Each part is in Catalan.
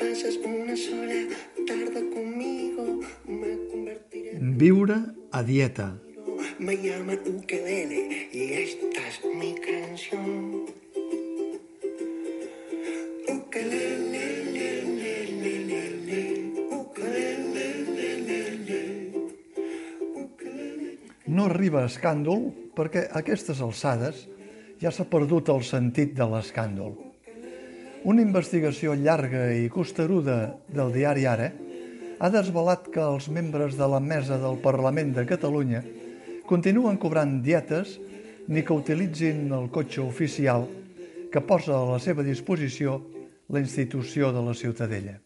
Pasas una sola tarde conmigo, me convertiré en Viure a dieta. Me llaman ukelele y esta es mi canción. Ukelele, le, le, le, le, le. Ukelele, le, le, le. No arriba a escàndol perquè a aquestes alçades ja s'ha perdut el sentit de l'escàndol. Una investigació llarga i costeruda del diari Ara ha desvelat que els membres de la mesa del Parlament de Catalunya continuen cobrant dietes ni que utilitzin el cotxe oficial que posa a la seva disposició la institució de la Ciutadella.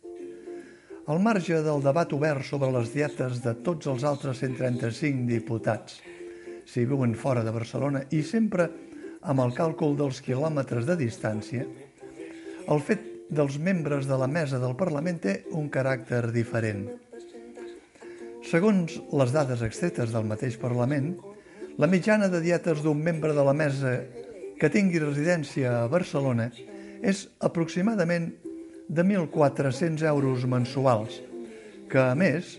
Al marge del debat obert sobre les dietes de tots els altres 135 diputats, si viuen fora de Barcelona i sempre amb el càlcul dels quilòmetres de distància, el fet dels membres de la mesa del Parlament té un caràcter diferent. Segons les dades extretes del mateix Parlament, la mitjana de dietes d'un membre de la mesa que tingui residència a Barcelona és aproximadament de 1.400 euros mensuals, que, a més,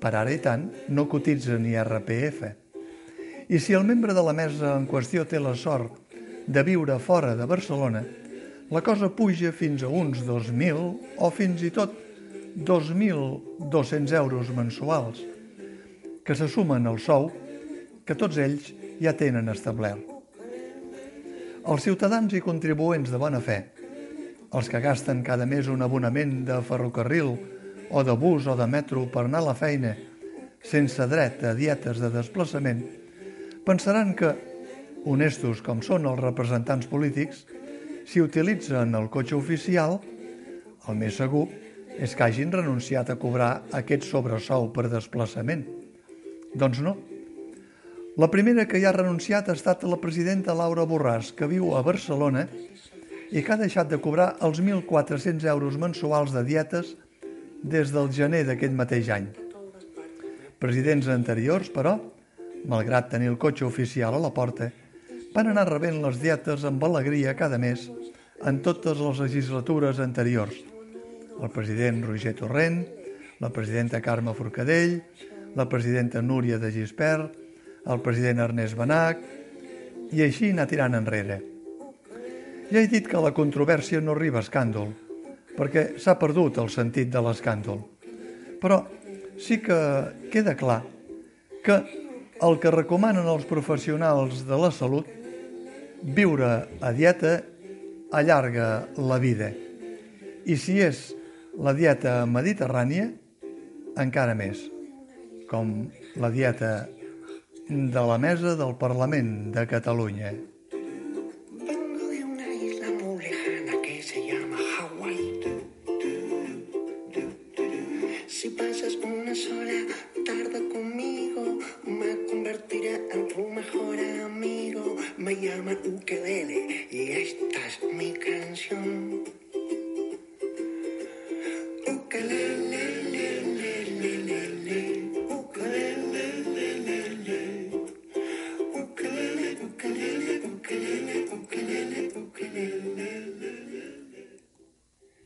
per ara i tant, no cotitza ni RPF. I si el membre de la mesa en qüestió té la sort de viure fora de Barcelona, la cosa puja fins a uns 2.000 o fins i tot 2.200 euros mensuals, que se sumen al sou que tots ells ja tenen establert. Els ciutadans i contribuents de bona fe, els que gasten cada mes un abonament de ferrocarril o de bus o de metro per anar a la feina sense dret a dietes de desplaçament, pensaran que, honestos com són els representants polítics, si utilitzen el cotxe oficial, el més segur és que hagin renunciat a cobrar aquest sobresou per desplaçament. Doncs no. La primera que hi ha renunciat ha estat la presidenta Laura Borràs, que viu a Barcelona i que ha deixat de cobrar els 1.400 euros mensuals de dietes des del gener d'aquest mateix any. Presidents anteriors, però, malgrat tenir el cotxe oficial a la porta, van anar rebent les dietes amb alegria cada mes en totes les legislatures anteriors. El president Roger Torrent, la presidenta Carme Forcadell, la presidenta Núria de Gispert, el president Ernest Benach, i així anar tirant enrere. Ja he dit que la controvèrsia no arriba a escàndol, perquè s'ha perdut el sentit de l'escàndol. Però sí que queda clar que el que recomanen els professionals de la salut, viure a dieta allarga la vida. I si és la dieta mediterrània, encara més, com la dieta de la mesa del Parlament de Catalunya. Me llaman ukelele y esta es mi canción.